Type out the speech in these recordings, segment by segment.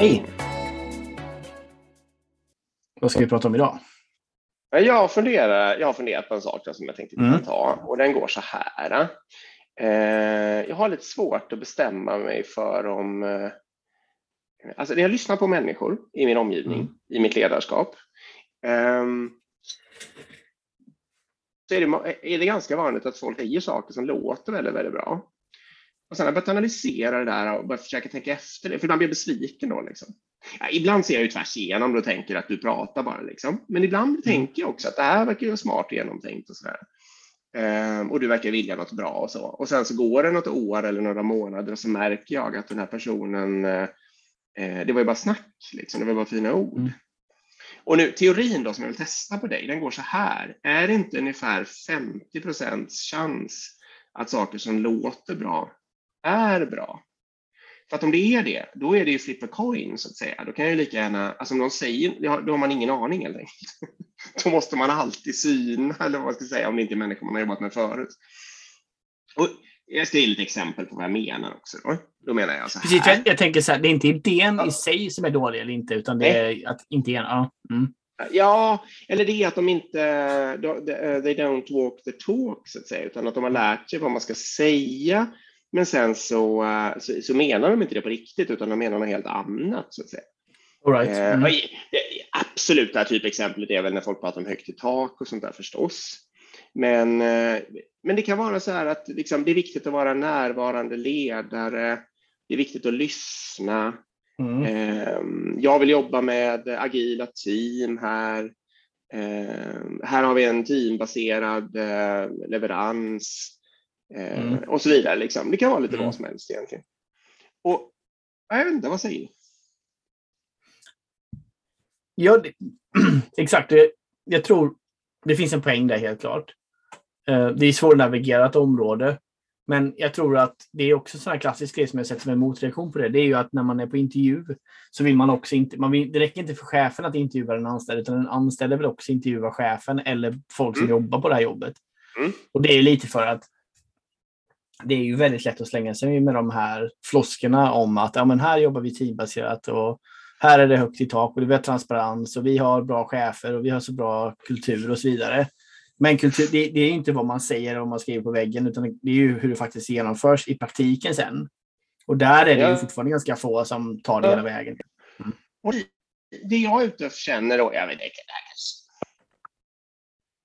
Hej! Vad ska vi prata om idag? Jag, funderar, jag har funderat på en sak som jag tänkte mm. ta och den går så här. Eh, jag har lite svårt att bestämma mig för om... Eh, alltså jag lyssnar på människor i min omgivning, mm. i mitt ledarskap. Eh, så är det, är det ganska vanligt att folk säger saker som låter väldigt, väldigt bra. Och sen har jag börjat analysera det där och börjat försöka tänka efter det, för ibland blir jag besviken då. Liksom. Ja, ibland ser jag ju tvärs igenom och tänker att du pratar bara. Liksom. Men ibland mm. tänker jag också att det här verkar ju smart och genomtänkt och sådär. Um, och du verkar vilja något bra och så. Och sen så går det något år eller några månader och så märker jag att den här personen, uh, det var ju bara snack, liksom. det var bara fina ord. Mm. Och nu teorin då som jag vill testa på dig, den går så här. Är det inte ungefär 50 procents chans att saker som låter bra är bra. För att om det är det, då är det ju flip a coin så att säga. Då kan jag ju lika gärna, alltså om de säger, då har man ingen aning helt enkelt. Då måste man alltid syna, eller vad man ska säga, om det inte är människor man har jobbat med förut. Och jag ska ge lite exempel på vad jag menar också. Då, då menar jag så här. Precis, jag, jag tänker så här, det är inte idén ja. i sig som är dålig eller inte, utan det Nej. är att inte ja. Mm. Ja, eller det är att de inte, they don't walk the talk så att säga, utan att de har lärt sig vad man ska säga men sen så, eh, så, så, menar de inte det på riktigt, utan de menar något helt annat. Så att säga. All right. Eh, mm. absoluta typexemplet är väl när folk pratar om högt i tak och sånt där förstås. Men, eh, men det kan vara så här att liksom, det är viktigt att vara närvarande ledare. Det är viktigt att lyssna. Mm. Ehm, jag vill jobba med agila team här. Ehm, här har vi en teambaserad leverans. Eh, mm. och så vidare. Liksom. Det kan vara lite mm. vad som helst egentligen. Och jag vet inte, vad säger ni? Ja, det, exakt. Jag tror det finns en poäng där helt klart. Eh, det är svårnavigerat område. Men jag tror att det är också en sån här klassisk grej som jag sett som en motreaktion på det. Det är ju att när man är på intervju så vill man också inte, man vill, det räcker inte för chefen att intervjua den anställde, utan den anställde vill också intervjua chefen eller folk som mm. jobbar på det här jobbet. Mm. Och det är lite för att det är ju väldigt lätt att slänga sig med de här floskerna om att ja, men här jobbar vi teambaserat och här är det högt i tak och vi har transparens och vi har bra chefer och vi har så bra kultur och så vidare. Men kultur, det, det är inte vad man säger och man skriver på väggen utan det är ju hur det faktiskt genomförs i praktiken sen. Och där är det ja. ju fortfarande ganska få som tar det hela vägen. Mm. Och det jag är ute och känner då, jag vet inte,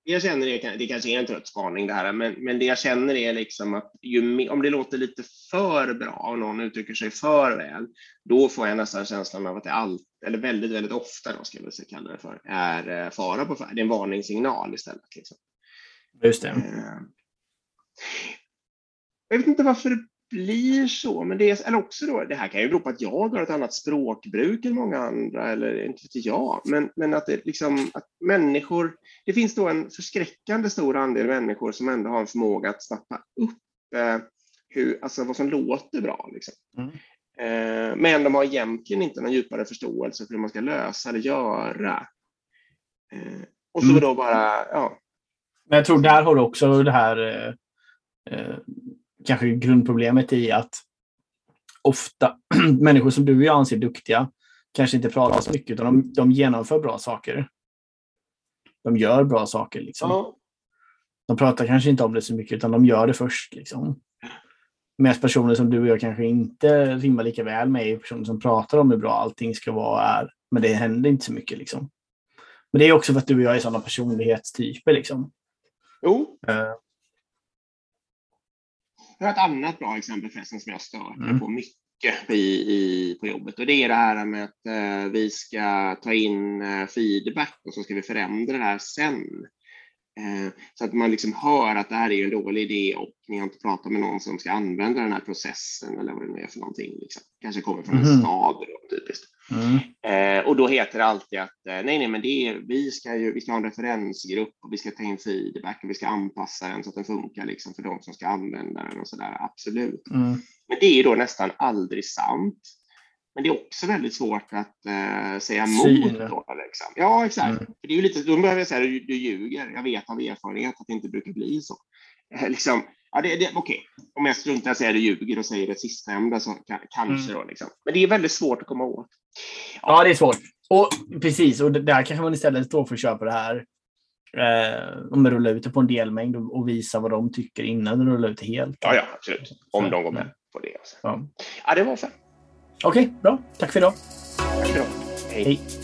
jag känner det, det kanske är en trött spaning det här, men, men det jag känner är liksom att ju, om det låter lite för bra och någon uttrycker sig för väl, då får jag nästan känslan av att det allt, eller väldigt, väldigt ofta då ska jag kalla det för, är eh, fara på färd. Det är en varningssignal istället. Liksom. Just det. Eh, jag vet inte varför det blir så, men det är, eller också då, det här kan ju bero på att jag har ett annat språkbruk än många andra, eller inte vet jag, men, men att det liksom, att människor, det finns då en förskräckande stor andel människor som ändå har en förmåga att snappa upp eh, hur, alltså vad som låter bra. Liksom. Mm. Eh, men de har egentligen inte någon djupare förståelse för hur man ska lösa eller göra. Eh, och så mm. då bara, ja. Men jag tror där har du också det här eh, eh kanske grundproblemet i att ofta människor som du och jag anser duktiga kanske inte pratar så mycket, utan de, de genomför bra saker. De gör bra saker. Liksom. Ja. De pratar kanske inte om det så mycket, utan de gör det först. Liksom. Medan personer som du och jag kanske inte rimmar lika väl med är personer som pratar om hur bra allting ska vara är. Men det händer inte så mycket. Liksom. Men det är också för att du och jag är sådana personlighetstyper. Liksom. Jo. Jag har ett annat bra exempel förresten som jag stör mm. på mycket i, i, på jobbet och det är det här med att eh, vi ska ta in eh, feedback och så ska vi förändra det här sen. Eh, så att man liksom hör att det här är en dålig idé och ni har inte pratat med någon som ska använda den här processen eller vad det nu är för någonting. Liksom. Kanske kommer från en mm. stad då, typiskt. Mm. Och då heter det alltid att eh, nej, nej, men det är, vi, ska ju, vi ska ha en referensgrupp och vi ska ta in feedback och vi ska anpassa den så att den funkar liksom för de som ska använda den och så där. Absolut. Mm. Men det är då nästan aldrig sant. Men det är också väldigt svårt att uh, säga emot. Då, liksom. Ja, exakt. Mm. För det är ju lite, då behöver jag säga du, du ljuger. Jag vet av erfarenhet att det inte brukar bli så. Uh, liksom, ja, det, det, Okej, okay. om jag struntar i att säga du ljuger och säger det sistnämnda så kanske mm. då. Liksom. Men det är väldigt svårt att komma åt. Ja, ja det är svårt. Och precis, och där kanske man istället för att köpa det här eh, om rulla ut det på en delmängd och, och visa vad de tycker innan du rullar ut det helt. Ja, ja absolut. Om de går med på det. Alltså. Ja. ja, det var så. Okej, okay, bra. Tack för idag. Tack för idag. Hej. Hej.